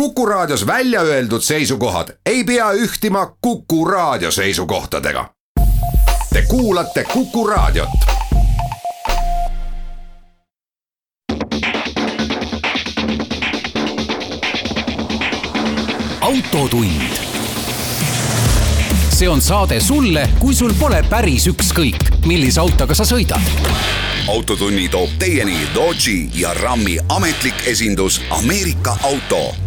Kuku Raadios välja öeldud seisukohad ei pea ühtima Kuku Raadio seisukohtadega. Te kuulate Kuku Raadiot. autotund. see on saade sulle, kui sul pole päris ükskõik, millise autoga sa sõidad autotunni toob teieni Dodge'i ja Rammi ametlik esindus Ameerika Auto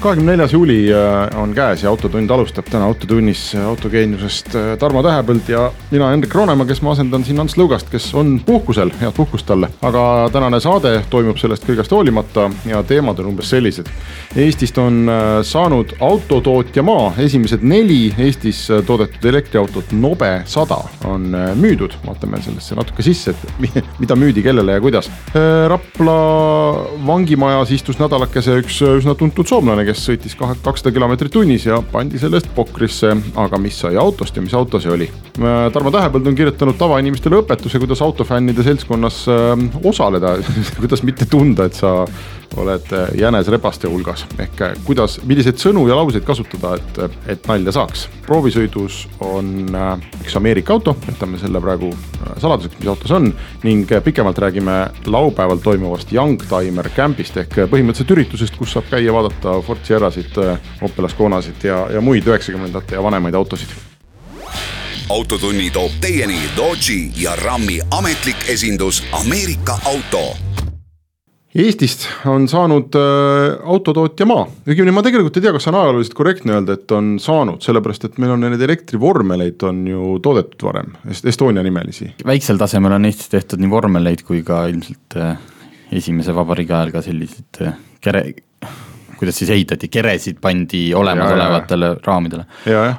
kahekümne neljas juuli äh, on käes ja Autotund alustab täna Autotunnis äh, autogeeniusest äh, Tarmo Tähepõld ja mina, Hendrik Roonemaa, kes ma asendan siin Ants Lõugast, kes on puhkusel, head puhkust talle. aga tänane saade toimub sellest kõigest hoolimata ja teemad on umbes sellised. Eestist on saanud autotootja maa, esimesed neli Eestis toodetud elektriautot Nobe sada on müüdud, vaatame sellesse natuke sisse, et mida müüdi, kellele ja kuidas. Rapla vangimajas istus nädalakese üks üsna tuntud soomlane, kes sõitis kakssada kilomeetrit tunnis ja pandi selle eest pokrisse. aga mis sai autost ja mis auto see oli? Tarmo Tähepõld on kirjutanud tavainimestele õpetuse, kuidas autofännide seltskonnas äh, osaleda kuidas mitte tunda, et sa oled äh, jänesrebaste hulgas ehk äh, kuidas, milliseid sõnu ja lauseid kasutada, et, et nalja saaks. proovisõidus on üks Ameerika auto, jätame selle praegu saladuseks, mis auto see on ning pikemalt räägime laupäeval toimuvast Youngtimer Campist ehk põhimõtteliselt üritusest, kus saab käia vaadata Ford Sierrasid, Opel Asconasid ja, ja muid üheksakümnendate ja vanemaid autosid. Autotunni toob teieni Dodge'i ja Rammi ametlik esindus Ameerika Auto. Eestist on saanud äh, autotootja maa, õigemini ma tegelikult ei tea, kas on ajalooliselt korrektne öelda, et on saanud, sellepärast et meil on neid elektrivormeleid on ju toodetud varem, Estonia nimelisi. väiksel tasemel on Eestis tehtud nii vormeleid kui ka ilmselt äh, esimese vabariigi ajal ka selliseid äh, kere, kuidas siis ehitati, keresid pandi olemasolevatele raamidele.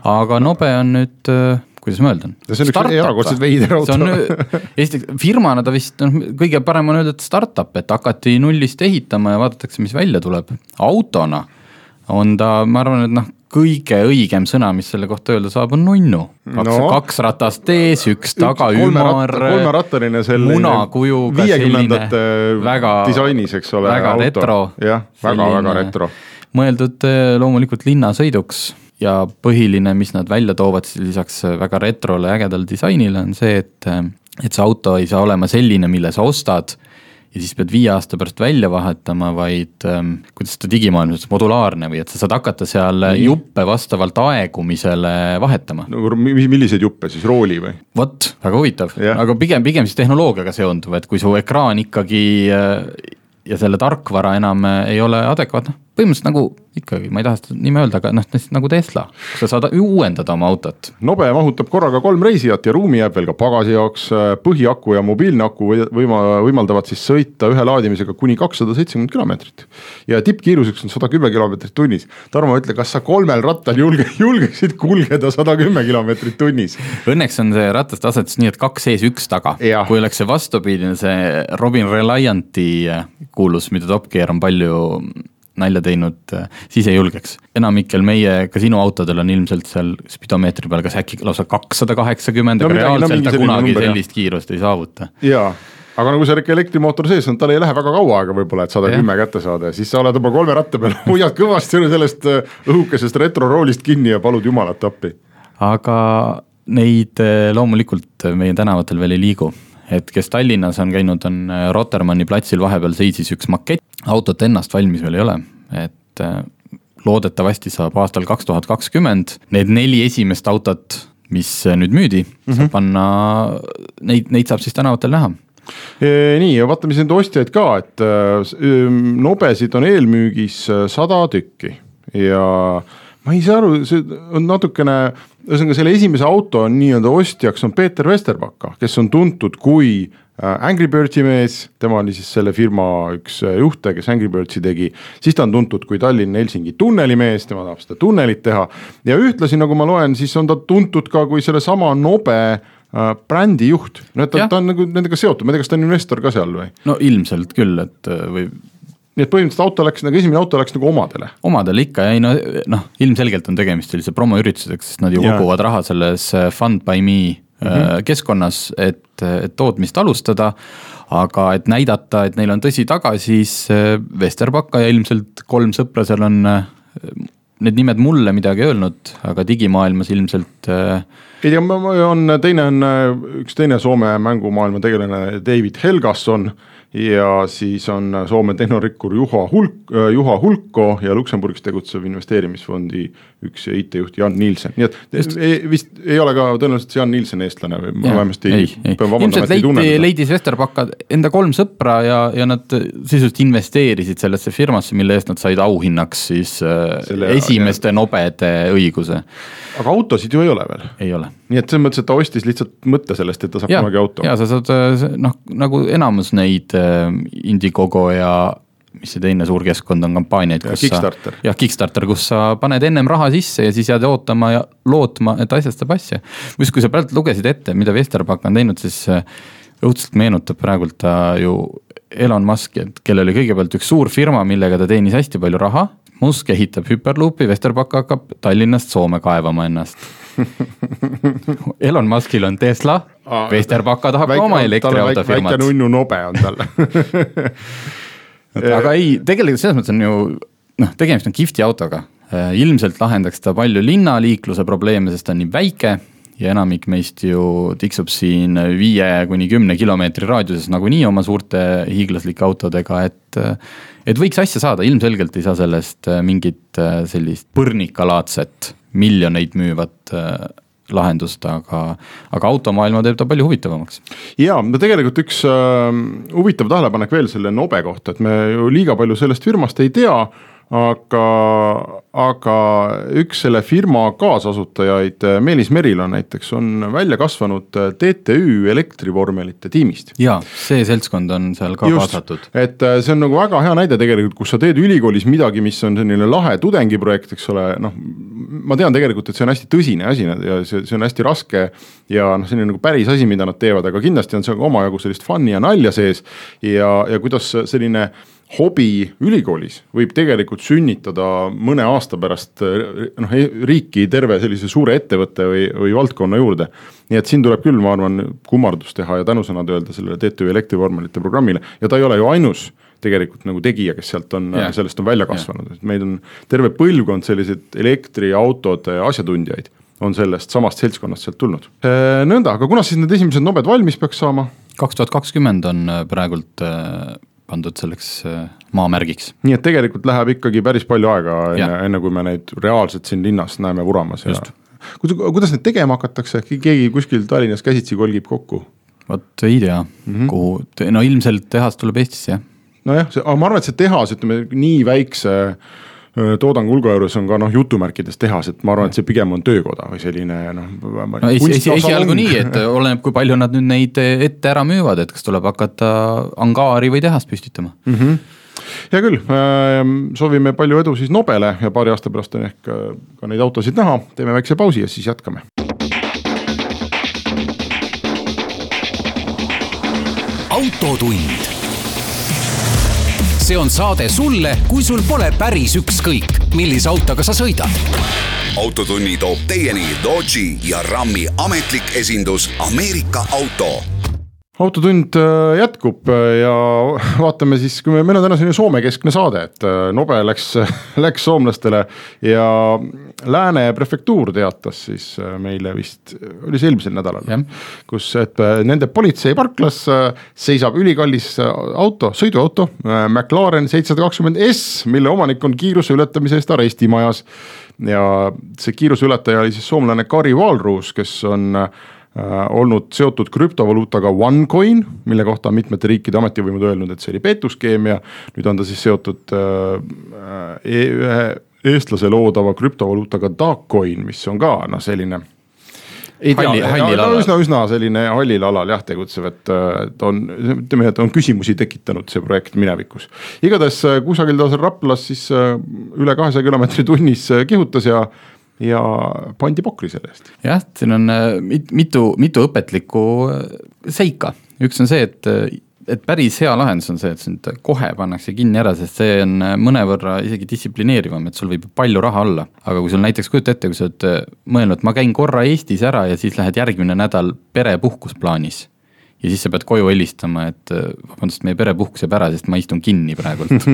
aga Nobe on nüüd äh, kuidas ma öeldan. see on üks erakordselt veider auto. Eesti firmana ta vist noh, kõige parem on öelda, et startup, et hakati nullist ehitama ja vaadatakse, mis välja tuleb. autona on ta, ma arvan, et noh, kõige õigem sõna, mis selle kohta öelda saab, on nunnu. kaks no., kaks ratast ees, üks taga ümar. kolmerattaline selline. munakujuga. viiekümnendate disainis, eks ole. väga auto. retro. jah, väga-väga retro. mõeldud eh, loomulikult linnasõiduks ja põhiline, mis nad välja toovad siis lisaks väga retrole ägedale disainile on see, et, et see auto ei saa olema selline, mille sa ostad ja siis pead viie aasta pärast välja vahetama, vaid ähm, kuidas seda digimaailmas, modulaarne või et sa saad hakata seal Nii. juppe vastavalt aegumisele vahetama. no milliseid juppe siis, rooli või? vot, väga huvitav aga pigem, pigem siis tehnoloogiaga seonduv, et kui su ekraan ikkagi äh, ja selle tarkvara enam äh, ei ole adekvaatne põhimõtteliselt nagu ikkagi, ma ei taha seda nime öelda, aga noh, nagu Tesla, sa saad uuendada oma autot. nobe mahutab korraga kolm reisijat ja ruumi jääb veel ka pagasi jaoks. põhiaku ja mobiilne aku võima, võimaldavad siis sõita ühe laadimisega kuni kakssada seitsekümmend kilomeetrit. ja tippkiiruseks on sada kümme kilomeetrit tunnis. Tarmo, ütle, kas sa kolmel rattal julge, julgeksid kulgeda sada kümme kilomeetrit tunnis? Õnneks on see rataste asetus nii, et kaks ees, üks taga. kui oleks see vastupidine, see Robin Relianti kuulus, mida Top Gear on palju nalja teinud, äh, siis ei julgeks. enamikel meie kasiinoautodel on ilmselt seal spidomeetri peal kas äkki lausa kakssada kaheksakümmend, aga reaalselt ta kunagi number, sellist kiirust ei saavuta. jaa aga nagu seal ikka elektrimootor sees on, tal ei lähe väga kaua aega võib-olla, et sada kümme kätte saada ja siis sa oled oma kolme ratta peal, hoiad kõvasti sellest äh, õhukesest retroroolist kinni ja palud jumalat appi. aga neid äh, loomulikult meie tänavatel veel ei liigu et kes Tallinnas on käinud, on äh, Rotermanni platsil vahepeal seisis üks makett, autot ennast valmis veel ei ole, et äh, loodetavasti saab aastal kaks tuhat kakskümmend need neli esimest autot, mis äh, nüüd müüdi mm, -hmm. saab panna, neid, neid saab siis tänavatel näha. Nii ja vaatame siis nende ostjaid ka, et nobesid on eelmüügis sada tükki. Ja ma ei saa aru, see on natukene ühesõnaga selle esimese auto on nii-öelda ostjaks on Peeter Vesterbacka, kes on tuntud kui äh, Angry Birdsi mees, tema oli siis selle firma üks äh, juhte, kes Angry Birdsi tegi. siis ta on tuntud kui Tallinn-Helsingi tunnelimees, tema tahab seda tunnelit teha. ja ühtlasi, nagu ma loen, siis on ta tuntud ka kui sellesama Nobe äh, brändi juht, no et ta, ta on nagu nendega seotud, ma ei tea, kas ta on investor ka seal või? no ilmselt küll, et või nii et põhimõtteliselt auto läks nagu esimene auto läks nagu omadele. omadele ikka ja ei no noh, ilmselgelt on tegemist sellise promoüritusega, sest nad ju ja. koguvad raha selles äh, Fund by me mm -hmm. keskkonnas, et, et tootmist alustada. aga et näidata, et neil on tõsi taga, siis Vesterbacka ja ilmselt kolm sõpra seal on need nimed mulle midagi öelnud, aga digimaailmas ilmselt äh, ei tea, on teine on üks teine Soome mängumaailma tegelane, David Helgasson ja siis on Soome tehnorikkur Juha Hulk, Juha Hulko ja Luksemburgis tegutsev investeerimisfondi üks IT-juht Jan Nielsen, nii et Just. ei, vist ei ole ka tõenäoliselt Jan Nielsen eestlane või ma vähemasti ei, ei. ilmselt leiti, leidis Vesterbacka enda kolm sõpra ja, ja nad sisuliselt investeerisid sellesse firmasse, mille eest nad said auhinnaks siis äh, Selle, esimeste ja. nobede õiguse. aga autosid ju ei ole veel? ei ole. nii et selles mõttes, et ta ostis lihtsalt mõtte sellest, et ta saab ja, kunagi auto. ja sa saad äh, noh, nagu enamus neid äh, Indiegogo ja mis see teine suur keskkond on, kampaaniaid, kus ja, sa. jah, Kickstarter, kus sa paned ennem raha sisse ja siis jääd ootama ja lootma, et asjast saab asja. kusjuures, kui sa praegu lugesid ette, mida Vesterpak on teinud, siis äh, õudselt meenutab praegult ta ju Elon Musk'i, et kellel oli kõigepealt üks suur firma, millega ta teenis hästi palju raha. Musk ehitab hüperluupi, Vesterpak hakkab Tallinnast Soome kaevama ennast Elon Muskil on Tesla, Vesterbaka tahab väike, ka oma elektriautofirmat. väike nunnu nobe on tal aga ei, tegelikult selles mõttes on ju noh, tegemist on kihvti autoga. Äh, ilmselt lahendaks ta palju linnaliikluse probleeme, sest ta on nii väike ja enamik meist ju tiksub siin viie kuni kümne kilomeetri raadiuses nagunii oma suurte hiiglaslike autodega, et. et võiks asja saada, ilmselgelt ei saa sellest äh, mingit äh, sellist põrnikalaadset miljoneid müüvat lahendust, aga, aga automaailma teeb ta palju huvitavamaks. ja no tegelikult üks äh, huvitav tähelepanek veel selle Nobe kohta, et me ju liiga palju sellest firmast ei tea aga, aga üks selle firma kaasasutajaid, Meelis Merilo näiteks, on välja kasvanud TTÜ elektrivormelite tiimist. ja see seltskond on seal ka Just, kaasatud. et äh, see on nagu väga hea näide tegelikult, kus sa teed ülikoolis midagi, mis on selline lahe tudengiprojekt, eks ole, noh. Ma tean tegelikult, et see on hästi tõsine asi ja see, see on hästi raske ja noh, selline nagu päris asi, mida nad teevad, aga kindlasti on seal omajagu sellist fun'i ja nalja sees ja, ja kuidas selline hobi ülikoolis võib tegelikult sünnitada mõne aasta pärast noh, e-, riiki terve sellise suure ettevõtte või, või valdkonna juurde. nii et siin tuleb küll, ma arvan, kummardus teha ja tänusõnad öelda sellele TTÜ elektrivormelite programmile ja ta ei ole ju ainus tegelikult nagu tegija, kes sealt on yeah., sellest on välja kasvanud, et meid on terve põlvkond selliseid elektriautode asjatundjaid on sellest samast seltskonnast sealt tulnud. nõnda, aga kunas siis need esimesed nobed valmis peaks saama? kaks tuhat kakskümmend on praegult pandud selleks äh, maamärgiks. nii et tegelikult läheb ikkagi päris palju aega enne, enne kui me neid reaalselt siin linnas näeme vuramas ja kuidas need tegema hakatakse, keegi kuskil Tallinnas käsitsi kolgib kokku? vot ei tea mm, -hmm. kuhu, no ilmselt tehas tuleb Eestisse jah. Nojah, see, aga ma arvan, et see tehas, ütleme nii väikse toodangu hulga juures on ka noh, jutumärkides tehas, et ma arvan, et see pigem on töökoda või selline noh. no esi, esi, esialgu nii, et oleneb, kui palju nad nüüd neid ette ära müüvad, et kas tuleb hakata angaari või tehast püstitama mm. -hmm hea küll, soovime palju edu siis Nobele ja paari aasta pärast on ehk ka neid autosid näha, teeme väikse pausi ja siis jätkame. autotund see on saade sulle, kui sul pole päris ükskõik, millise autoga sa sõidad. autotunni toob teieni Dodge'i ja Ram'i ametlik esindus Ameerika Auto autotund äh, jätkub äh, ja vaatame siis, kui me, meil on täna selline Soome-keskne saade, et äh, Nobe läks, läks soomlastele ja Lääne prefektuur teatas siis meile vist, oli see eelmisel nädalal, kus, et nende politseiparklas seisab ülikallis auto, sõiduauto, McLaren seitsesada kakskümmend S, mille omanik on kiiruse ületamise eest arestimajas. ja see kiiruseületaja oli siis soomlane Kari Walrus, kes on Äh, olnud seotud krüptovaluutaga OneCoin, mille kohta on mitmete riikide ametivõimud öelnud, et see oli petuskeem ja nüüd on ta siis seotud äh, e ühe eestlase loodava krüptovaluutaga Darkcoin, mis on ka noh, selline ei tea, üsna, üsna selline hallil alal jah tegutsev, et, et on, ütleme, et on küsimusi tekitanud see projekt minevikus. igatahes kusagil ta seal Raplas siis üle kahesaja kilomeetri tunnis kihutas ja ja pandi pokri selle eest. jah, siin on äh, mitu, mitu õpetlikku äh, seika, üks on see, et äh, et päris hea lahendus on see, et sind kohe pannakse kinni ära, sest see on mõnevõrra isegi distsiplineerivam, et sul võib palju raha olla. aga kui sul näiteks, kujuta ette, kui sa oled mõelnud, ma käin korra Eestis ära ja siis lähed järgmine nädal perepuhkusplaanis ja siis sa pead koju helistama, et vabandust, meie perepuhkus jääb ära, sest ma istun kinni praegult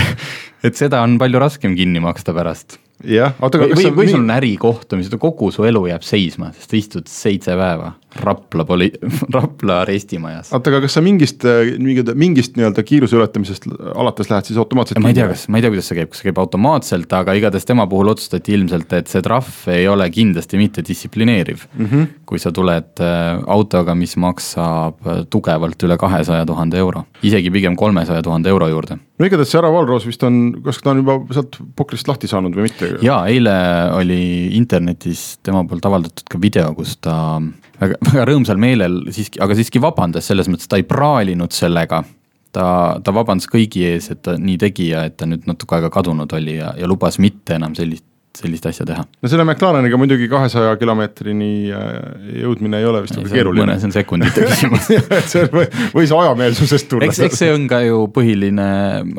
et seda on palju raskem kinni maksta pärast jah, oota, aga või, või, või sul on ärikohtumised, kogu su elu jääb seisma, sest sa istud seitse päeva Rapla poli-, Rapla arestimajas. oota, aga kas sa mingist, mingit, mingist nii-öelda kiiruse ületamisest alates lähed siis automaatselt ma ei tea, kas, ma ei tea, kuidas see käib, kas see käib automaatselt, aga igatahes tema puhul otsustati ilmselt, et see trahv ei ole kindlasti mitte distsiplineeriv mm. -hmm. kui sa tuled äh, autoga, mis maksab äh, tugevalt üle kahesaja tuhande euro, isegi pigem kolmesaja tuhande euro juurde. no igatahes see Ära Valros vist on, kas ta on juba sealt pukrist lahti saanud või mitte? jaa, eile oli internetis tema poolt avaldatud ka video, kus ta väga, väga rõõmsal meelel siiski, aga siiski vabandas selles mõttes, ta ei praalinud sellega. ta, ta vabandas kõigi ees, et ta nii tegi ja et ta nüüd natuke aega kadunud oli ja, ja lubas mitte enam sellist sellist asja teha. no selle McLareniga muidugi kahesaja kilomeetrini äh, jõudmine ei ole vist nagu keeruline. mõne, see on sekundite küsimus see võis ajameelsusest tulla. eks, eks see on ka ju põhiline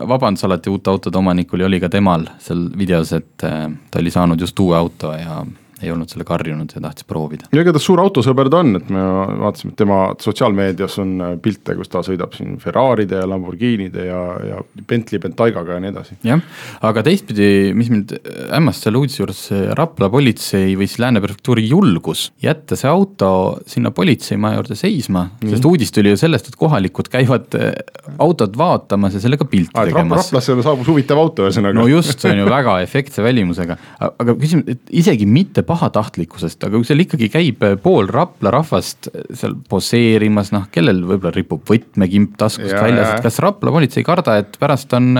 vabandus alati uute autode omanikul ja oli ka temal seal videos, et äh, ta oli saanud just uue auto ja ei olnud sellega harjunud ja tahtis proovida. ja igatahes suur autosõber ta on, et me vaatasime, et tema sotsiaalmeedias on äh, pilte, kus ta sõidab siin Ferraride ja Lamborghinide ja, ja Bentley Bentaygaga ja nii edasi. jah, aga teistpidi, mis mind hämmastas selle uudise juures, Rapla politsei või siis Lääne prefektuuri julgus jätta see auto sinna politseimaja juurde seisma mm, -hmm. sest uudis tuli ju sellest, et kohalikud käivad äh, autot vaatamas ja sellega pilti ah, tegemas. Raplasse saabus huvitav auto ühesõnaga. no just, see on ju väga efektse välimusega, aga küsimus, et isegi mitte pahatahtlikkusest, aga kui seal ikkagi käib pool Rapla rahvast seal poseerimas, noh, kellel võib-olla ripub võtmekimp taskust ja, väljas, et kas Rapla politsei ei karda, et pärast on,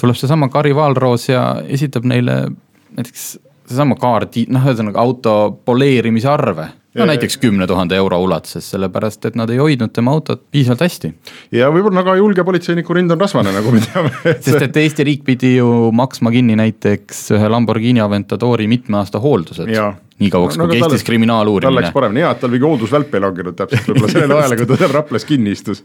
tuleb seesama Kari Vaalroos ja esitab neile näiteks seesama kaardi, noh, ühesõnaga auto poleerimise arve no näiteks kümne tuhande euro ulatuses, sellepärast et nad ei hoidnud tema autot piisavalt hästi. ja võib-olla väga julge politseiniku rind on rasvane, nagu me teame. Sest et Eesti riik pidi ju maksma kinni näiteks ühe Lamborghini Aventadori mitme aasta hooldused nii kauaks no,, kui no, kestis kriminaaluurimine. tal läks paremini, hea, et tal mingi hooldusvälp ei langenud täpselt võib-olla sellel ajal, kui ta seal Raplas kinni istus.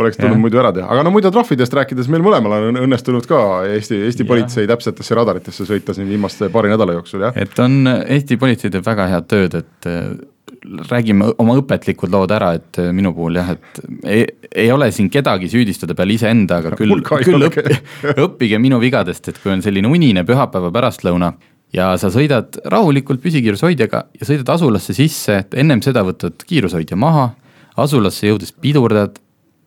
oleks tulnud muidu ära teha, aga no muide trahvidest rääkides, meil mõlemal on õnnestunud ka Eesti, Eesti ja. politsei täpsetesse radaritesse sõita siin viimaste paari nädala jooksul, jah. et on, Eesti politsei teeb väga head tööd, et äh, räägime oma õpetlikud lood ära, et äh, minu puhul jah, et ei, ei ole siin kedagi süüdistada peale iseenda, aga küll, küll õppige, õppige minu vigadest, et kui on selline unine pühapäeva pärastlõuna ja sa sõidad rahulikult püsikiirushoidjaga ja sõidad asulasse sisse, et ennem seda võtad kiirushoidja maha, asulasse jõudes pidurdad,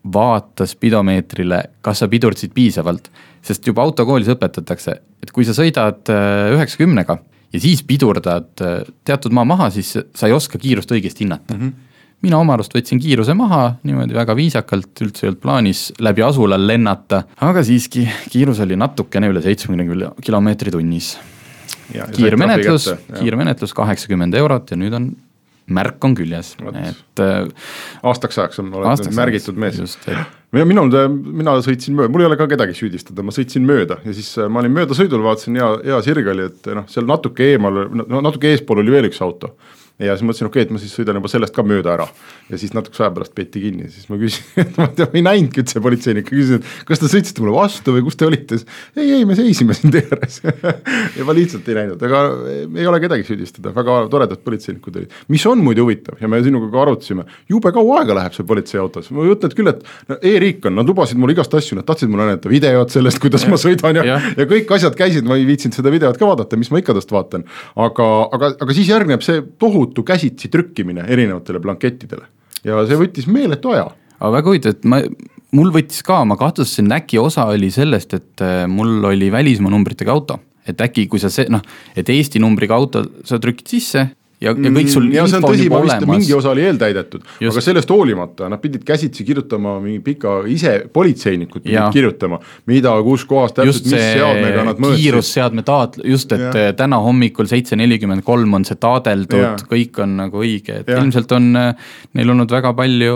vaata spidomeetrile, kas sa pidurdasid piisavalt, sest juba autokoolis õpetatakse, et kui sa sõidad äh, üheksakümnega ja siis pidurdad äh, teatud maa maha, siis sa ei oska kiirust õigesti hinnata. Mm. -hmm mina oma arust võtsin kiiruse maha niimoodi väga viisakalt, üldse ei olnud plaanis läbi asula lennata, aga siiski kiirus oli natukene üle seitsmekümne kilomeetri tunnis kiirmenetlus, kiirmenetlus kaheksakümmend eurot ja nüüd on märk on küljes, et äh,. aastaks ajaks on, oled märgitud mees. minul, mina sõitsin mööda, mul ei ole ka kedagi süüdistada, ma sõitsin mööda ja siis äh, ma olin möödasõidul, vaatasin hea, hea sirg oli, et noh, seal natuke eemal, no natuke eespool oli veel üks auto ja siis mõtlesin, okei okay,, et ma siis sõidan juba sellest ka mööda ära. ja siis natukese aja pärast peeti kinni, siis ma küsisin, et ma ei näinudki üldse politseinikku, küsisin, et kas te sõitsite mulle vastu või kus te olite, siis ei, ei, me seisime siin tee ääres. Ja ma lihtsalt ei näinud, aga ei ole kedagi süüdistada, väga toredad politseinikud olid. mis on muidu huvitav ja me sinuga ka arutasime, jube kaua aega läheb seal politseiautos, ma kujutan ette küll, et no, e-riik on, nad lubasid mulle igast asju, nad tahtsid mulle näidata videot sellest, kuidas ja, ma sõidan ja, ja., ja kõik asjad käisid, ma ei viitsinud seda videot ka vaadata, mis ma ikka tast vaatan. aga, aga, aga siis järgneb see tohutu käsitsi trükkimine erinevatele blankettidele ja see võttis meeletu aja. aga väga huvitav, et ma, mul võttis ka, ma kahtlustasin, äkki osa oli sellest, et äh, mul oli välismaa numbritega auto. et äkki, kui sa see, noh, et Eesti numbriga auto sa trükid sisse ja, ja kõik sul mm, ja see on tõsi, ma vist mingi osa oli eeltäidetud, aga sellest hoolimata nad pidid käsitsi kirjutama mingi pika, ise politseinikud pidid ja. kirjutama, mida, kus kohas täpselt, mis seadmega nad mõõtsid. kiirusseadme taat-, just, et ja. täna hommikul seitse nelikümmend kolm on see taadeldud, kõik on nagu õige, et ja. ilmselt on neil olnud väga palju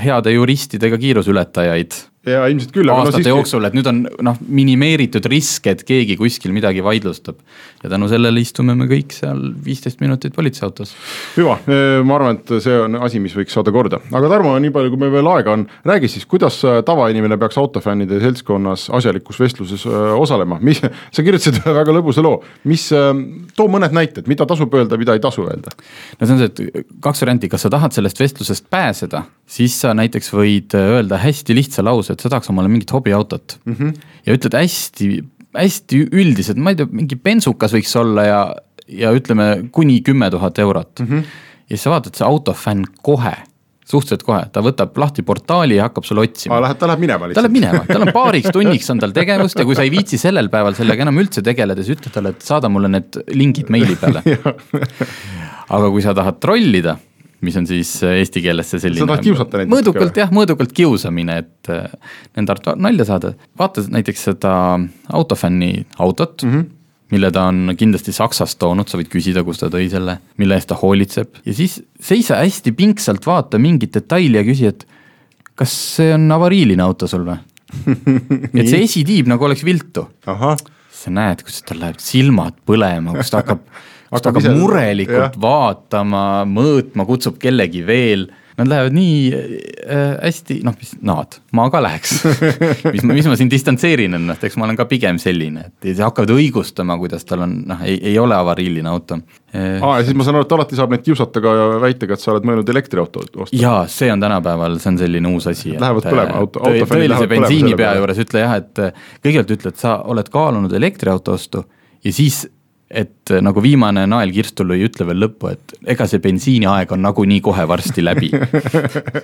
heade juristidega kiiruseületajaid ja ilmselt küll. aastate no, siiski... jooksul, et nüüd on noh, minimeeritud risk, et keegi kuskil midagi vaidlustab. ja tänu sellele istume me kõik seal viisteist minutit politseiautos. hüva, ma arvan, et see on asi, mis võiks saada korda, aga Tarmo, nii palju, kui meil veel aega on, räägi siis, kuidas tavainimene peaks autofännide seltskonnas asjalikus vestluses osalema, mis, sa kirjutasid väga lõbusa loo, mis, too mõned näited, mida tasub öelda, mida ei tasu öelda? no see on see, et kaks varianti, kas sa tahad sellest vestlusest pääseda, siis sa näiteks võid öelda hästi lihtsa lause, et sa tahaks omale mingit hobiautot mm. -hmm. ja ütled hästi, hästi üldiselt, ma ei tea, mingi bensukas võiks olla ja, ja ütleme kuni kümme tuhat eurot mm. -hmm. ja siis sa vaatad, see autofänn kohe suhteliselt kohe, ta võtab lahti portaali ja hakkab sulle otsima. ta läheb minema lihtsalt. ta läheb minema, tal on paariks tunniks on tal tegevust ja kui sa ei viitsi sellel päeval sellega enam üldse tegeleda, siis ütle talle, et saada mulle need lingid meili peale aga kui sa tahad trollida mis on siis äh, eesti keeles see selline. sa tahad kiusata neid? mõõdukalt jah, mõõdukalt kiusamine, et äh, nende arvates nalja saada. vaata näiteks seda autofänni autot mm. -hmm mille ta on kindlasti Saksast toonud, sa võid küsida, kust ta tõi selle, mille eest ta hoolitseb ja siis seisa hästi pingsalt, vaata mingit detaili ja küsi, et kas see on avariiline auto sul või et see esitiib nagu oleks viltu. sa näed, kuidas tal läheb silmad põlema, kus ta hakkab hakkab murelikult jah. vaatama, mõõtma, kutsub kellegi veel. Nad lähevad nii äh, hästi, noh, mis nad, ma ka läheks mis ma, mis ma siin distantseerin ennast, eks ma olen ka pigem selline, et hakkavad õigustama, kuidas tal on, noh, ei, ei ole avariiline auto. Äh, aa, ja siis ma saan aru, et alati saab neid kiusata ka väitega, et sa oled mõelnud elektriauto osta. jaa, see on tänapäeval, see on selline uus asi. Lähevad põlema, auto, auto. tõelise bensiinipea juures ütle jah, et kõigepealt ütle, et sa oled kaalunud elektriauto ostu ja siis et nagu viimane nael kirstul lõi, ütle veel lõppu, et ega see bensiiniaeg on nagunii kohe varsti läbi.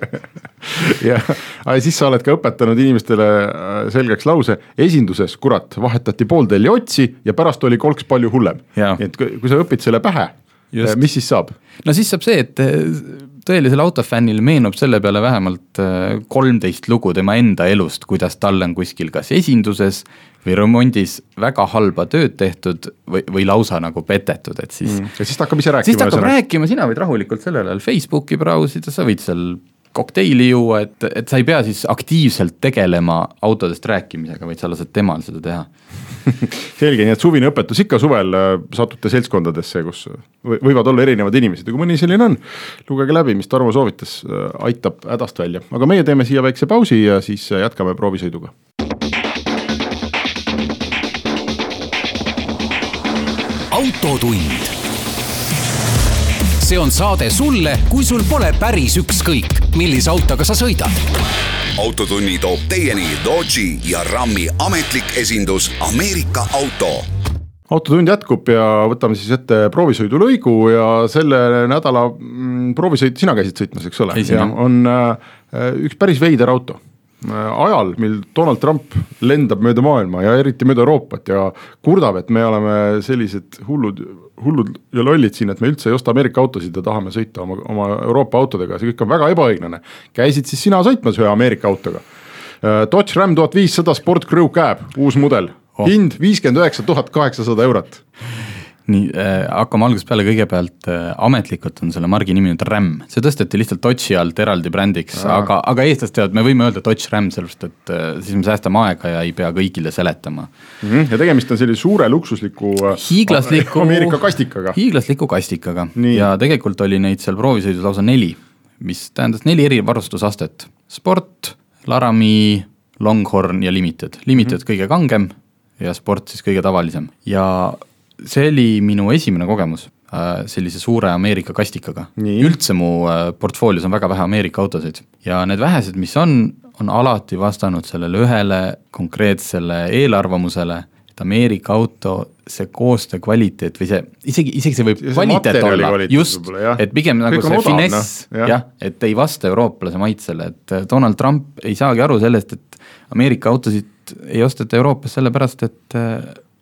Jah, aga siis sa oled ka õpetanud inimestele äh, selgeks lause, esinduses, kurat, vahetati pooltelli otsi ja pärast oli kolks palju hullem. et kui sa õpid selle pähe, mis siis saab? no siis saab see, et äh, tõelisele autofännile meenub selle peale vähemalt äh, kolmteist lugu tema enda elust, kuidas tal on kuskil kas esinduses või remondis väga halba tööd tehtud või, või lausa nagu petetud, et siis mm.. ja siis ta hakkab ise rääkima. siis ta hakkab rääkima, sina võid rahulikult sellel ajal Facebooki brausida, sa võid seal kokteili juua, et, et sa ei pea siis aktiivselt tegelema autodest rääkimisega, vaid sa lased temal seda teha. Selge, nii et suvine õpetus ikka suvel äh, satute seltskondadesse, kus võivad olla erinevad inimesed ja kui mõni selline on, lugege läbi, mis Tarmo soovitas, äh, aitab hädast välja, aga meie teeme siia väikse pausi ja siis äh, jätkame proovisõiduga. Autotund. See on saade sulle, kui sul pole päris ükskõik, millise autoga sa sõidad. autotunni toob teieni Dodge'i ja Ram'i ametlik esindus Ameerika Auto. Autotund jätkub ja võtame siis ette proovisõidulõigu ja selle nädala mm, proovisõit sina käisid sõitmas, eks ole, on äh, üks päris veider auto ajal, mil Donald Trump lendab mööda maailma ja eriti mööda Euroopat ja kurdab, et me oleme sellised hullud, hullud ja lollid siin, et me üldse ei osta Ameerika autosid ja tahame sõita oma, oma Euroopa autodega, see kõik on väga ebaõiglane. käisid siis sina sõitmas ühe Ameerika autoga? Äh, Dodge Ram tuhat viissada Sport Crew Cab, uus mudel oh., hind viiskümmend üheksa tuhat kaheksasada eurot nii äh,, hakkame algusest peale, kõigepealt äh, ametlikult on selle margi nimi nüüd RAM, see tõsteti lihtsalt Dodge'i alt eraldi brändiks, aga, aga eestlased teavad, me võime öelda Dodge RAM, sellepärast et äh, siis me säästame aega ja ei pea kõigile seletama mm. -hmm. ja tegemist on sellise suure luksusliku äh, hiiglasliku Ameerika kastikaga. hiiglasliku kastikaga Nii. ja tegelikult oli neid seal proovisõidus lausa neli, mis tähendas neli eri varustusastet, sport, Laramie, Longhorn ja Limited, Limited mm -hmm. kõige kangem ja sport siis kõige tavalisem ja see oli minu esimene kogemus äh, sellise suure Ameerika kastikaga. üldse mu äh, portfoolios on väga vähe Ameerika autosid. Ja need vähesed, mis on, on alati vastanud sellele ühele konkreetsele eelarvamusele, et Ameerika auto, see koostöö kvaliteet või see, isegi, isegi see võib ja kvaliteet olla, just, et pigem nagu Kõik see finess noh, jah. ja,, et ei vasta eurooplase maitsele, et äh, Donald Trump ei saagi aru sellest, et Ameerika autosid ei osteta Euroopas sellepärast, et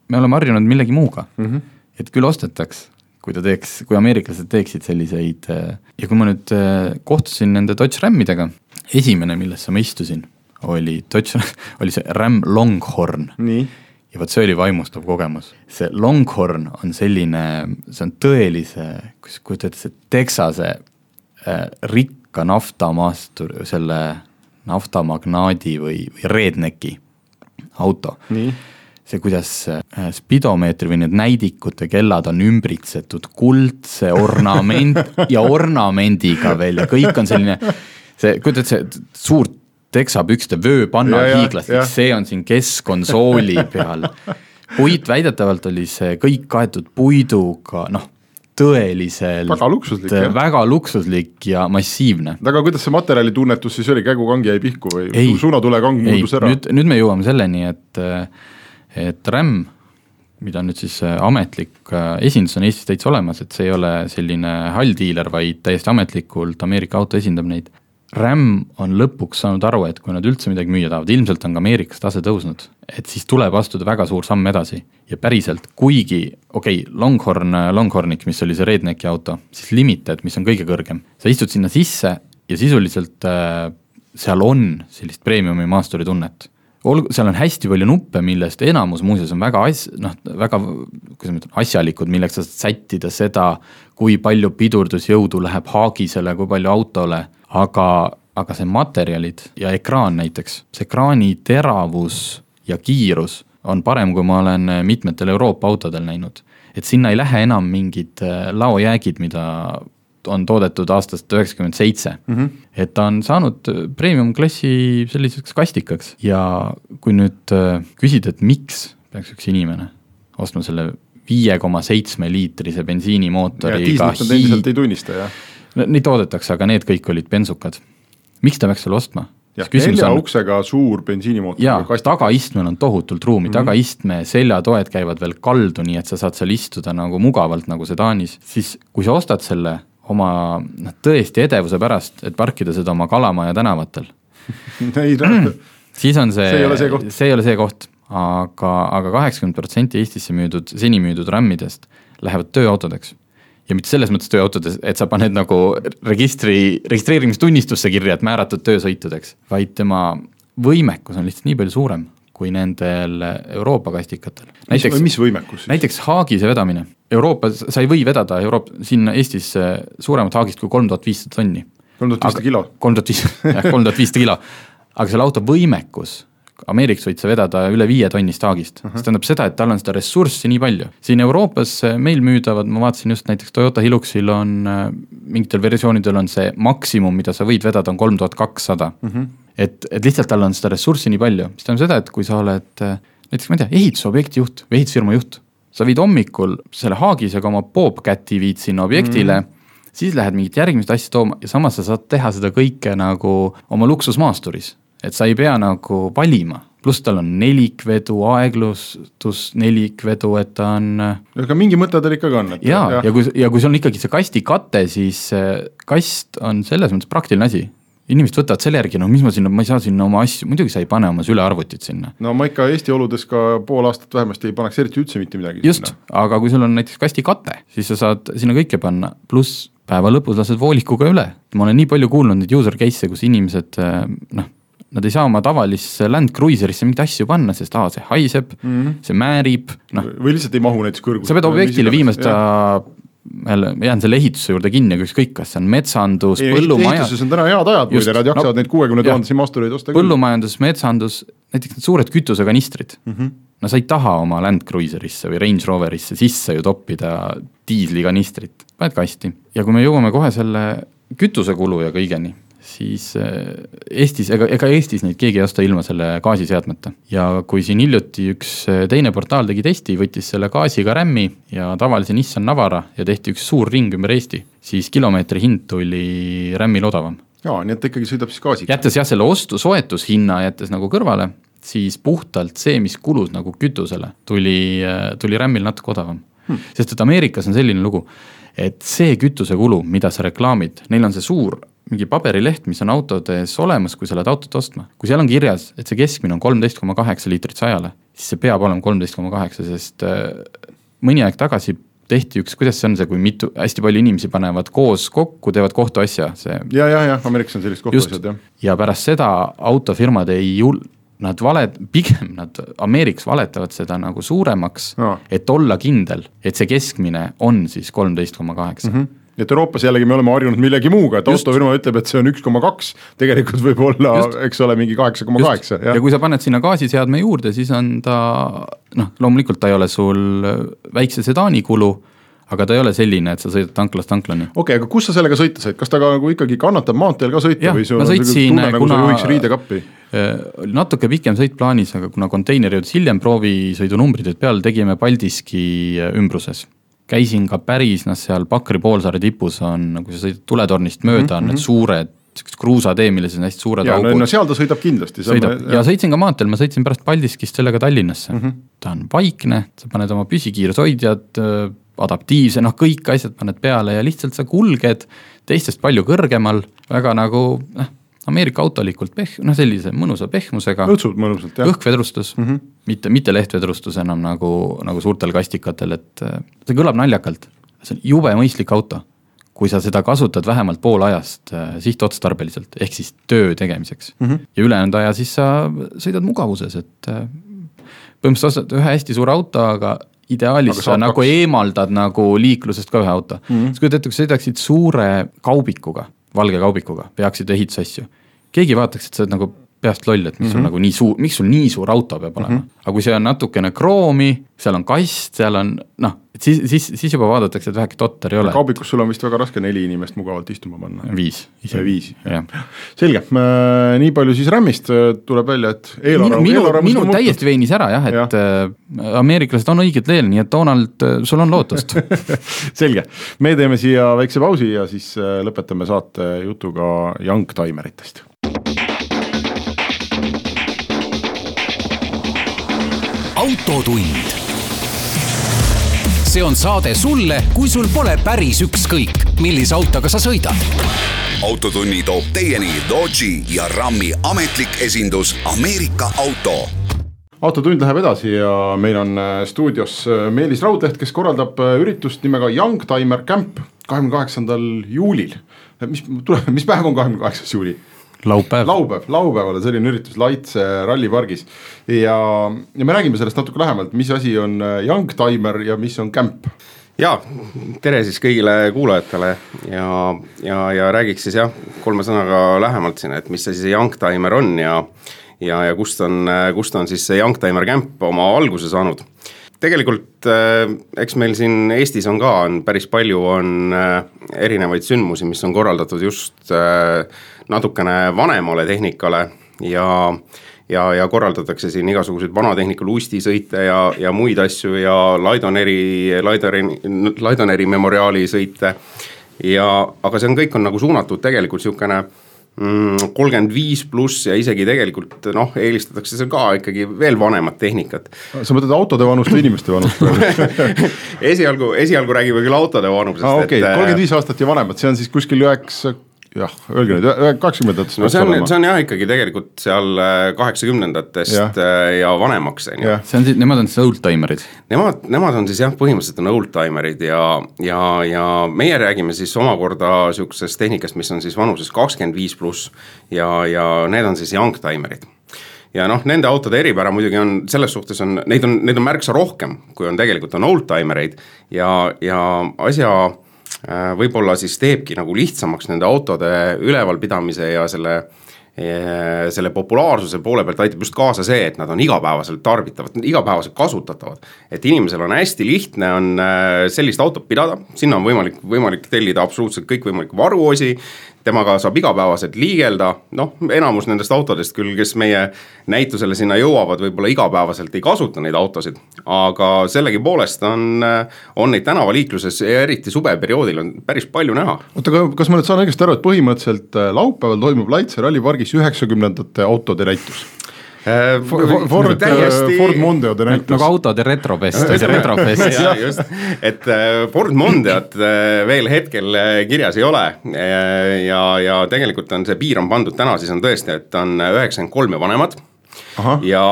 me oleme harjunud millegi muuga mm. -hmm. et küll ostetaks, kui ta teeks, kui ameeriklased teeksid selliseid äh, ja kui ma nüüd äh, kohtusin nende Dodge Ramidega, esimene, millesse ma istusin, oli Dodge, oli see Ram Longhorn. ja vot see oli vaimustav kogemus, see Longhorn on selline, see on tõelise, kuidas kujutad ette, Texase äh, rikka naftamaastur, selle naftamagnaadi või, või redneki auto. See, kuidas äh, spidomeetri või need näidikute kellad on ümbritsetud kuldse ornament ja ornamendiga veel ja kõik on selline, see, kujutad see suurt teksapükste vööpannal hiiglaslik, see on siin keskkonsooli peal. puit väidetavalt oli see kõik kaetud puiduga, noh tõeliselt väga luksuslik, väga luksuslik ja massiivne. aga kuidas see materjalitunnetus siis oli, käigukangi jäi pihku või ei, suunatulekang muutus ära? nüüd, nüüd me jõuame selleni, et, et RAM, mida nüüd siis äh, ametlik äh, esindus on Eestis täitsa olemas, et see ei ole selline hall diiler, vaid täiesti ametlikult Ameerika auto esindab neid. RAM on lõpuks saanud aru, et kui nad üldse midagi müüa tahavad, ilmselt on ka Ameerikas tase tõusnud, et siis tuleb astuda väga suur samm edasi. Ja päriselt, kuigi okei okay,, Longhorn, Longhorniks, mis oli see Rednecki auto, siis Limited, mis on kõige kõrgem, sa istud sinna sisse ja sisuliselt äh, seal on sellist premiumi maasturi tunnet olgu, seal on hästi palju nuppe, millest enamus muuseas on väga as-, noh, väga, kuidas ma ütlen, asjalikud, milleks sa saad sättida seda, kui palju pidurdusjõudu läheb haagisele, kui palju autole, aga, aga see materjalid ja ekraan näiteks, see ekraani teravus ja kiirus on parem, kui ma olen mitmetel Euroopa autodel näinud. et sinna ei lähe enam mingid äh, laojäägid, mida on toodetud aastast üheksakümmend seitse. Mhm. et ta on saanud premium-klassi selliseks kastikaks ja kui nüüd äh, küsida, et miks peaks üks inimene ostma selle viie koma seitsme liitrise bensiinimootoriga. diislit nad endiselt ei tunnista, jah? Neid toodetakse, aga need kõik olid bensukad. miks ta peaks selle ostma? jah, nelja on... uksega suur bensiinimootor. jaa, tagaistmel on tohutult ruumi mm, -hmm. tagaistme seljatoed käivad veel kaldu, nii et sa saad seal istuda nagu mugavalt, nagu sedaanis, siis kui sa ostad selle oma noh, tõesti edevuse pärast, et parkida seda oma Kalamaja tänavatel. Ei noh, siis on see, see ei ole see koht, see ei ole see koht, aga, aga kaheksakümmend protsenti Eestisse müüdud, seni müüdud RAM-idest lähevad tööautodeks. ja mitte selles mõttes tööautodes, et sa paned nagu registri, registreerimistunnistusse kirja, et määratud töösõitudeks, vaid tema võimekus on lihtsalt nii palju suurem kui nendel Euroopa kastikatel. näiteks, mis võimekus siis? näiteks haagise vedamine, Euroopas sa ei või vedada Euroopa, siin Eestis suuremat haagist kui kolm tuhat viissada tonni. kolm tuhat viissada kilo? kolm tuhat viissada, jah, kolm tuhat viissada kilo. aga selle auto võimekus Ameerikas võid sa vedada üle viie tonnist haagist uh, -huh. see tähendab seda, et tal on seda ressurssi nii palju. siin Euroopas meil müüdavad, ma vaatasin just näiteks Toyota Hiluxil on mingitel versioonidel on see maksimum, mida sa võid vedada, on kolm tuhat kakssada. Et, et lihtsalt tal on seda ressurssi nii palju, mis tähendab seda, et kui sa oled näiteks ma ei tea, ehitusobjekti juht või ehitusfirma juht, sa viid hommikul selle haagisega oma Bobcati viid sinna objektile mm siis lähed mingit järgmist asja tooma ja samas sa saad teha seda kõike nagu oma luksusmaasturis et sa ei pea nagu valima, pluss tal on nelikvedu, aeglustus nelikvedu, et ta on. aga mingi mõte tal ikkagi on. ja, ja, kui, ja kui sul on ikkagi see kastikate, siis kast on selles mõttes praktiline asi inimesed võtavad selle järgi, no mis ma sinna, ma ei saa sinna oma asju, muidugi sa ei pane oma sülearvutit sinna. no ma ikka Eesti oludes ka pool aastat vähemasti ei paneks eriti üldse mitte midagi. just, aga kui sul on näiteks kastikate, siis sa saad sinna kõike panna, pluss päeva lõpus lased voolikuga üle. ma olen nii palju kuulnud neid user case'e, kus inimesed noh Nad ei saa oma tavalisse Land Cruiserisse mingeid asju panna, sest aa, see haiseb mm, -hmm. see määrib, noh. või lihtsalt ei mahu näiteks kõrgust. sa pead objektile viima seda jälle, jään selle ehituse juurde kinni, aga ükskõik, kas see on metsandus, põllumajandus. ehituses on täna head ajad, muide, nad jaksavad no, neid kuuekümne tuhandesi mastureid osta. põllumajandus, metsandus, näiteks need suured kütusekanistrid mm. -hmm. no sa ei taha oma Land Cruiserisse või Range Roverisse sisse ju toppida diislikanistrit, paned kasti. ja kui me jõuame kohe selle kütusekulu ja kõigeni siis äh, Eestis, ega, ega Eestis neid keegi ei osta ilma selle gaasiseadmeta. ja kui siin hiljuti üks äh, teine portaal tegi testi, võttis selle gaasiga RAM-i ja tavalise Nissan Navara ja tehti üks suur ring ümber Eesti, siis kilomeetri hind tuli RAM-il odavam. jaa, nii et ta ikkagi sõidab siis gaasiga. jättes jah, selle ostu, soetushinna jättes nagu kõrvale, siis puhtalt see, mis kulus nagu kütusele, tuli, äh, tuli RAM-il natuke odavam hmm.. sest et Ameerikas on selline lugu, et see kütusekulu, mida sa reklaamid, neil on see suur mingi paberileht, mis on autodes olemas, kui sa lähed autot ostma. kui seal on kirjas, et see keskmine on kolmteist koma kaheksa liitrit sajale, siis see peab olema kolmteist koma kaheksa, sest äh, mõni aeg tagasi tehti üks, kuidas see on see, kui mitu, hästi palju inimesi panevad koos kokku, teevad kohtuasja, see. ja, ja, jah, Ameerikas on sellised kohtuasjad jah. ja pärast seda autofirmad ei jul-, nad valet-, pigem nad Ameerikas valetavad seda nagu suuremaks no., et olla kindel, et see keskmine on siis kolmteist koma kaheksa. Et Euroopas jällegi me oleme harjunud millegi muuga, et autofirma ütleb, et see on üks koma kaks, tegelikult võib olla, eks ole, mingi kaheksa koma kaheksa. ja kui sa paned sinna gaasiseadme juurde, siis on ta noh, loomulikult ta ei ole sul väikse sedaani kulu aga ta ei ole selline, et sa sõidad tanklast tanklani. okei okay,, aga kus sa sellega sõita said, kas ta ka nagu ikkagi kannatab maanteel ka sõita ja, või sul on sõitsin, tunne, nagu sa juhiks riidekappi? oli natuke pikem sõit plaanis, aga kuna konteiner jõudis hiljem proovisõidunumbrid peale, tegime Paldiski ümbruses käisin ka päris noh, seal Pakri poolsaare tipus on, kui sa sõidad tuletornist mööda mm, -hmm. on need mhm. suured siuksed kruusatee, milles on hästi suured ja, augud. no seal ta sõidab kindlasti. sõidab me, ja sõitsin ka maanteel, ma sõitsin pärast Paldiskist sellega Tallinnasse mm. -hmm. ta on vaikne, sa paned oma püsikiirushoidjad, adaptiivse, noh, kõik asjad paned peale ja lihtsalt sa kulged teistest palju kõrgemal, väga nagu noh Ameerika autolikult peh-, noh sellise mõnusa pehmusega. õudselt mõnusalt jah. õhkvedrustus mm, -hmm. mitte, mitte lehtvedrustus enam nagu, nagu suurtel kastikatel, et äh, see kõlab naljakalt. see on jube mõistlik auto. kui sa seda kasutad vähemalt pool ajast äh, sihtotstarbeliselt, ehk siis töö tegemiseks mm. -hmm. ja ülejäänud aja siis sa sõidad mugavuses, et äh, põhimõtteliselt ostad ühe hästi suure auto, aga ideaalis sa nagu kaks. eemaldad nagu liiklusest ka ühe auto mm. -hmm. sa kujutad ette, kui sa sõidaksid suure kaubikuga valge kaubikuga, veaksid ehitusasju. keegi vaataks, et sa oled nagu peast loll, et miks mm -hmm. sul mhm. nagu nii suur, miks sul nii suur auto peab olema mm. -hmm. aga kui see on natukene kroomi, seal on kast, seal on noh, et siis, siis, siis juba vaadatakse, et väheke totter ei ole. kaubikus sul on vist väga raske neli inimest mugavalt istuma panna. viis. viis, selge, nii palju siis RAM-ist tuleb välja, et eelarve minu, minu, minu täiesti veenis ära jah, et ja. äh, ameeriklased on õigel teel, nii et Donald, äh, sul on lootust selge, me teeme siia väikse pausi ja siis äh, lõpetame saate jutuga Youngtimeritest autotund see on saade sulle, kui sul pole päris ükskõik, millise autoga sa sõidad. autotunni toob teieni Dodge'i ja Rami ametlik esindus Ameerika Auto autotund läheb edasi ja meil on äh, stuudios äh, Meelis Raudleht, kes korraldab äh, üritust nimega Youngtimer Camp kahekümne kaheksandal juulil. mis, mis päev on kahekümne kaheksas juuli? Laupäev. laupäev, laupäeval on selline üritus Laitse rallipargis ja, ja me räägime sellest natuke lähemalt, mis asi on äh, Youngtimer ja mis on Camp ja tere siis kõigile kuulajatele ja, ja, ja räägiks siis jah, kolme sõnaga lähemalt siin, et mis asi see Youngtimer on ja ja, ja kust on, kust on siis see Youngtimer Camp oma alguse saanud. tegelikult äh, eks meil siin Eestis on ka, on päris palju, on äh, erinevaid sündmusi, mis on korraldatud just äh, natukene vanemale tehnikale ja ja, ja korraldatakse siin igasuguseid vanatehnika lustisõite ja, ja muid asju ja Laidoneri, Laidoneri, Laidoneri memoriaali sõite. ja, aga see on, kõik on nagu suunatud tegelikult sihukene mm, kolmkümmend viis pluss ja isegi tegelikult noh, eelistatakse seal ka ikkagi veel vanemat tehnikat. sa mõtled autode vanust või inimeste vanust praegu esialgu, esialgu räägime küll autode vanusest ah,. okei okay., kolmkümmend viis aastat ja vanemad, see on siis kuskil üheksa jah, öelge nüüd, kaheksakümnendatest no see on, see on jah ikkagi tegelikult seal äh, kaheksakümnendatest ja. Äh, ja vanemaks, on ju. see on siis, nemad on siis oldtimerid? Nemad, nemad on siis jah, põhimõtteliselt on oldtimerid ja, ja, ja meie räägime siis omakorda sihukesest tehnikast, mis on siis vanuses kakskümmend viis pluss ja, ja need on siis youngtimerid ja noh, nende autode eripära muidugi on selles suhtes on, neid on, neid on märksa rohkem, kui on tegelikult on oldtimereid ja, ja asja võib-olla siis teebki nagu lihtsamaks nende autode ülevalpidamise ja selle äh, selle populaarsuse poole pealt aitab just kaasa see, et nad on igapäevaselt tarbitavad, igapäevaselt kasutatavad. et inimesel on hästi lihtne, on äh, sellist autot pidada, sinna on võimalik, võimalik tellida absoluutselt kõikvõimalikke varuosi temaga saab igapäevaselt liigelda, noh, enamus nendest autodest küll, kes meie näitusele sinna jõuavad, võib-olla igapäevaselt ei kasuta neid autosid, aga sellegipoolest on, on neid tänavaliikluses ja eriti suveperioodil on päris palju näha. oota, aga kas ma nüüd saan õigesti aru, et põhimõtteliselt äh, laupäeval toimub Laitse rallipargis üheksakümnendate autode näitus? Äh, Ford, täiesti... Ford Mondeode näitus. nagu autode retrofest see retrofest ja just, et äh, Ford Mondeot äh, veel hetkel kirjas ei ole. ja, ja tegelikult on see piir on pandud täna siis on tõesti, et on üheksakümmend kolm ja vanemad Aha. ja.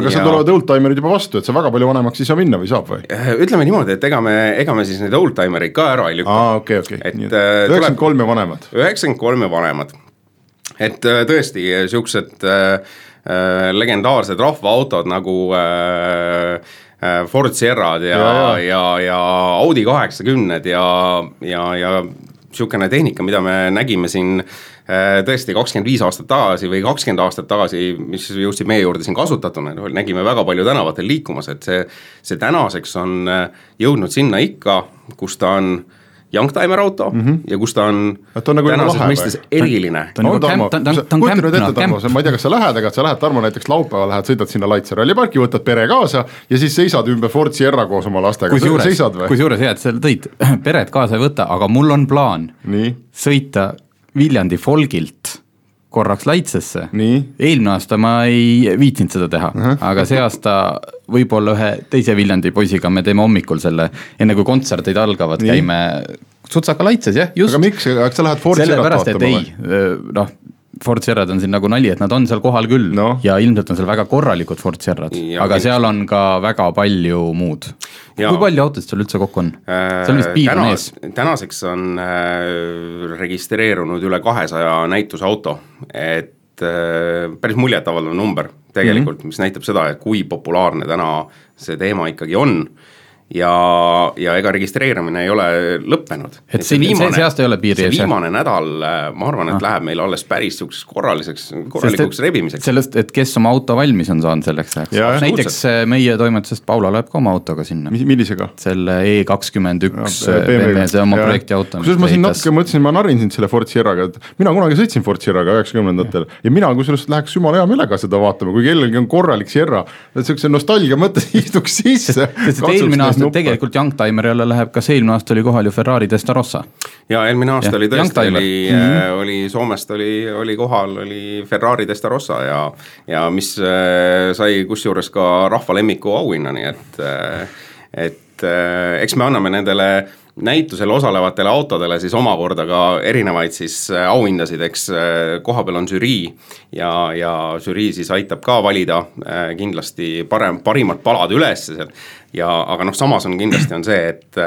aga seal tulevad oldtimerid juba vastu, et see väga palju vanemaks ei saa minna või saab või? ütleme niimoodi, et ega me, ega me siis neid oldtimereid ka ära ei lükka. aa, okei, okei, üheksakümmend kolm ja vanemad. üheksakümmend kolm ja vanemad, et tõesti siuksed äh, Äh, legendaarsed rahvaautod nagu äh, Ford Sierrad ja, Ja, ja, ja. ja, Audi kaheksakümned ja, ja, ja sihukene tehnika, mida me nägime siin äh, tõesti kakskümmend viis aastat tagasi või kakskümmend aastat tagasi, mis jõudsid meie juurde siin kasutatuna, nägime väga palju tänavatel liikumas, et see, see tänaseks on äh, jõudnud sinna ikka, kus ta on youngtimer auto mm -hmm. ja kus ta on, Et ta on nagu tänases mõistes eriline ta on juba Tarmo, kämp- ta- ta on- ta on kujuta nüüd kämp- ette, Tarmo, ma ei tea, kas sa lähed, aga sa lähed, Tarmo, näiteks laupäeval lähed, sõidad sinna Laitse ralliparki, võtad pere kaasa ja siis seisad ümber Ford Sierra koos oma lastega, seisad, või? kusjuures hea, et sa tõid, peret kaasa ei võta, aga mul on plaan nii, sõita Viljandi Folgilt korraks Laitsesse. Eelmine aasta ma ei viitsinud seda teha uh, -huh. aga see aasta võib-olla ühe teise Viljandi poisiga me teeme hommikul selle, enne kui kontserdid algavad, käime Sutsaka Laitses jah, just. Aga. miks, kas sa lähed Ford Sierrat sellepärast, et ei noh, Ford Sierrad on siin nagu nali, et nad on seal kohal küll no. ja ilmselt on seal väga korralikud Ford Sierrad, aga seal on ka väga palju muud. Kui palju autosid seal üldse kokku on? seal on vist piir on ees. tänaseks on äh, registreerunud üle kahesaja näitusauto, et äh, päris muljetavaldav number tegelikult mm, -hmm. mis näitab seda, et kui populaarne täna see teema ikkagi on ja, ja ega registreerimine ei ole lõppenud. Et see- see- see aasta ei ole piiri ees, viimane nädal, ma arvan, et läheb meil alles päris sihukeseks korraliseks, korralikuks rebimiseks. sellest, et kes oma auto valmis on saanud selleks ajaks näiteks äh, meie toimetusest Paula läheb ka oma autoga sinna. millisega? selle E kakskümmend üks BMW, see oma projektiauto. kusjuures ma siin natuke mõtlesin, ma narrin sind selle Ford Sierraga, et mina kunagi sõitsin Ford Sierraga üheksakümnendatel ja mina kusjuures läheks jumala hea meelega seda vaatama, kui kellelgi on korralik Sierra, et siukse nostalgia mõttes istuks sisse. Sest et tegelikult Youngtimerile läheb, kas eelmine aasta oli kohal ju Ferrari Testarossa? ja eelmine aasta Jah, oli tõesti, oli mm, -hmm. oli Soomest oli, oli kohal, oli Ferrari Testarossa ja, ja mis äh, sai kusjuures ka rahva lemmiku auhinna, nii et, et äh, eks me anname nendele näitusel osalevatele autodele siis omakorda ka erinevaid siis äh, auhindasid, eks äh, kohapeal on žürii ja, ja žürii siis aitab ka valida äh, kindlasti parem, parimad palad üles seal ja, aga noh, samas on kindlasti on see, et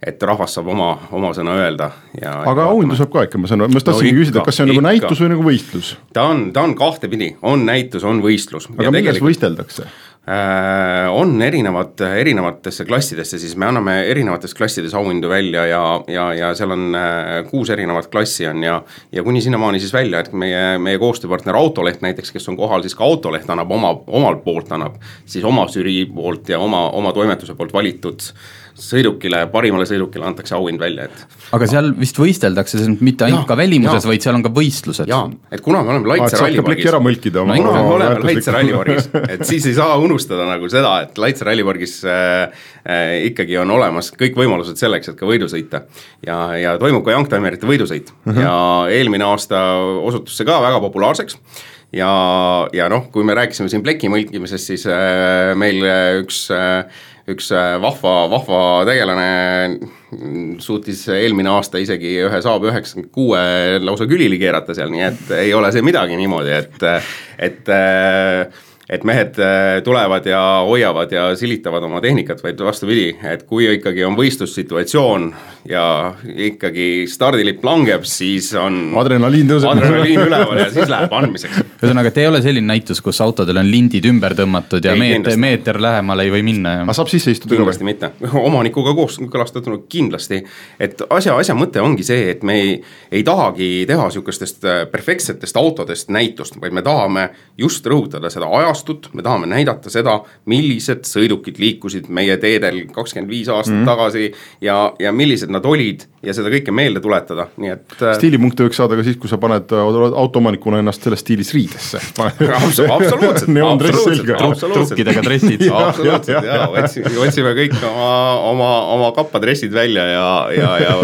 et rahvas saab oma, oma sõna öelda ja aga auhindu saab ka ikka, ma saan aru, ma just tahtsingi No küsida, kas see on nagu ikka. näitus või nagu võistlus, ta on, ta on kahtepidi, on näitus, on võistlus. aga milles võisteldakse? äh, on erinevad, erinevatesse klassidesse, siis me anname erinevates klassides auhindu välja ja, ja, ja seal on äh, kuus erinevat klassi on ja ja kuni sinnamaani siis välja, et meie, meie koostööpartner Autoleht näiteks, kes on kohal, siis ka Autoleht annab oma, omalt poolt annab siis oma žürii poolt ja oma, oma toimetuse poolt valitud sõidukile, parimale sõidukile antakse auhind välja, et aga seal vist võisteldakse, see on mitte ainult Jaa, ka välimuses, vaid seal on ka võistlused. jaa, et kuna me oleme Laitse pleki ära rallipargis mõlkida oma ikka me oleme Laitse rallipargis, et siis ei saa unustada nagu seda, et Laitse rallipargis äh, äh, ikkagi on olemas kõik võimalused selleks, et ka võidu sõita. ja, ja toimub ka Youngtimerite võidusõit uh -huh. ja eelmine aasta osutus see ka väga populaarseks ja, ja noh, kui me rääkisime siin pleki mõlkimisest, siis äh, meil äh, üks äh, üks äh, vahva, vahva tegelane suutis eelmine aasta isegi ühe Saab üheksakümmend kuue lausa külili keerata seal, nii et ei ole see midagi niimoodi, et, et et mehed äh, tulevad ja hoiavad ja silitavad oma tehnikat, vaid vastupidi, et kui ikkagi on võistlussituatsioon ja ikkagi stardilipp langeb, siis on adrenaliin tõuseb. adrenaliin üleval ja siis läheb andmiseks. Ühesõnaga, et ei ole selline näitus, kus autodel on lindid ümber tõmmatud ja Ei, meeter, meeter lähemale ei või minna ja aga saab sisse istuda kindlasti mitte, omanikuga kooskõlastatuna kindlasti. et asja, asja mõte ongi see, et me ei, ei tahagi teha sihukestest äh, perfektsetest autodest näitust, vaid me tahame just rõhutada seda ajastut, me tahame näidata seda, millised sõidukid liikusid meie teedel kakskümmend viis aastat mm. tagasi ja, ja millised nad olid ja seda kõike meelde tuletada, nii et äh, stiilipunkte võiks saada ka siis, kui sa paned äh, autoomanikuna ennast selles stiilis riidesse. Abso- absoluutselt, absoluutselt, absoluutselt. trukkidega dressid. absoluutselt ja, otsime, otsime kõik oma, oma, oma kappadressid välja ja, ja, ja,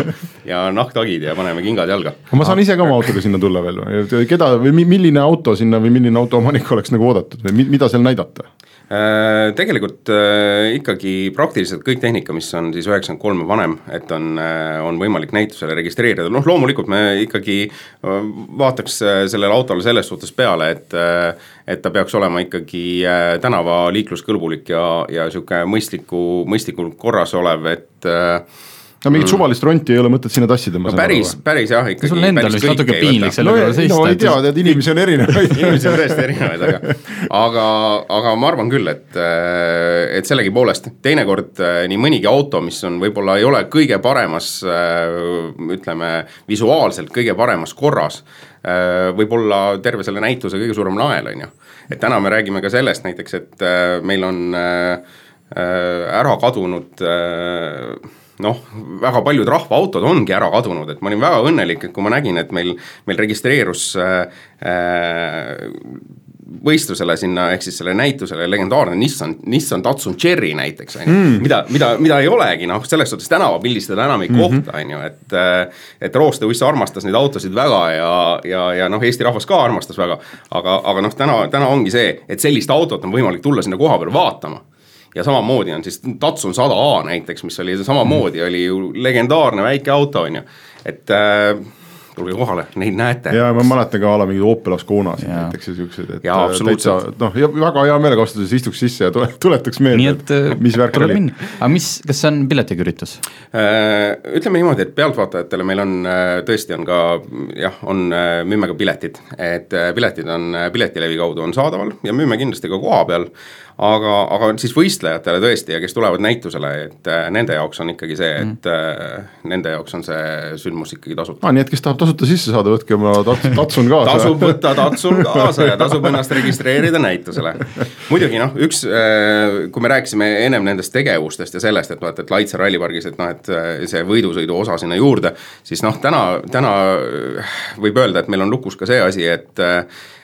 ja nahktagid ja paneme kingad jalga. ma saan ise ka oma autoga sinna tulla veel või, keda või mi- milline auto sinna või milline autoomanik oleks nagu oodatud või mi- mida seal näidata? Äh, tegelikult äh, ikkagi praktiliselt kõik tehnika, mis on siis üheksakümmend kolm ja vanem, et on, on võimalik näitusele registreerida, noh loomulikult me ikkagi äh, vaataks äh, sellele autole selles suhtes peale, et äh, et ta peaks olema ikkagi äh, tänavaliikluskõlbulik ja, ja sihuke mõistliku, mõistlikult korras olev, et äh, no mingit suvalist ronti ei ole mõtet sinna tassida, ma no päris, päris jah, ikkagi. sul endal vist natuke piinlik selle no, kõrval seista. no ei tea, tead inimesi on erinevaid inimesi on tõesti erinevaid, aga, aga, aga ma arvan küll, et, et sellegipoolest teinekord äh, nii mõnigi auto, mis on võib-olla ei ole kõige paremas, äh, ütleme visuaalselt kõige paremas korras, äh, võib olla terve selle näituse kõige suurem nael, on ju. et täna me räägime ka sellest näiteks, et meil on ära kadunud noh, väga paljud rahvaautod ongi ära kadunud, et ma olin väga õnnelik, et kui ma nägin, et meil, meil registreerus äh, äh, võistlusele sinna, ehk siis sellele näitusele legendaarne Nissan, Nissan Datsun Cherry näiteks, on ju. Mm. mida, mida, mida ei olegi noh, selles suhtes tänavapildis teda enam ei mm -hmm. kohta, on ju, et. Äh, et Rooste-Uss armastas neid autosid väga ja, ja, ja noh, Eesti rahvas ka armastas väga. aga, aga noh, täna, täna ongi see, et sellist autot on võimalik tulla sinna koha peale vaatama ja samamoodi on siis Datsun sada A näiteks, mis oli samamoodi, oli ju legendaarne väike auto, on ju, et äh, tulge kohale, neid näete. ja ma mäletan ka a la mingeid Opel Asconasid näiteks ja siukseid, et ja, äh, täitsa noh, ja väga hea meelega astudes istuks sisse ja tule, tuletaks meelde, et äh, mis värk oli. aga mis, kas see on piletiga üritus? Äh, ütleme niimoodi, et pealtvaatajatele meil on tõesti on ka jah, on, müüme ka piletid, et piletid on Piletilevi kaudu on saadaval ja müüme kindlasti ka koha peal aga, aga siis võistlejatele tõesti ja kes tulevad näitusele, et äh, nende jaoks on ikkagi see, et mm. nende jaoks on see sündmus ikkagi tasuta ah,. nii et kes tahab tasuta sisse saada, võtke oma tats, tatsun kaasa tasub võtta tatsun kaasa ja tasub ennast registreerida näitusele. muidugi noh, üks äh,, kui me rääkisime ennem nendest tegevustest ja sellest, et vaata, et Laitse rallipargis, et noh, et see võidusõidu osa sinna juurde, siis noh, täna, täna võib öelda, et meil on lukus ka see asi, et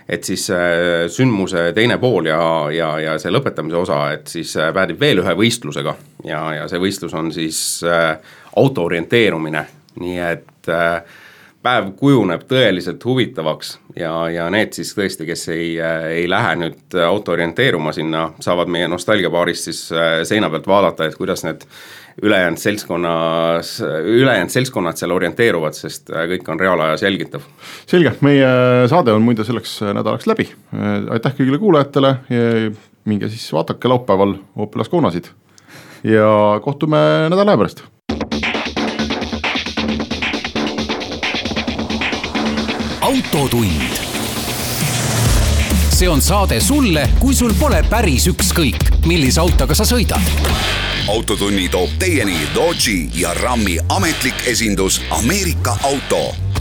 et siis äh, sündmuse teine pool ja, ja, ja see lõpetamise osa, et siis äh, päädib veel ühe võistlusega. Ja, ja see võistlus on siis äh, auto orienteerumine, nii et päev kujuneb tõeliselt huvitavaks ja, ja need siis tõesti, kes ei, ei lähe nüüd auto orienteeruma sinna, saavad meie nostalgiabaarist siis seina pealt vaadata, et kuidas need ülejäänud seltskonnas, ülejäänud seltskonnad seal orienteeruvad, sest äh, kõik on reaalajas jälgitav. selge, meie saade on muide selleks nädalaks läbi, aitäh kõigile kuulajatele, minge siis vaadake laupäeval Opel Asconasid ja kohtume nädala aja pärast. autotund. See on saade sulle, kui sul pole päris ükskõik, millise autoga sa sõidad. autotunni toob teieni Dodge'i ja Rammi ametlik esindus Ameerika Auto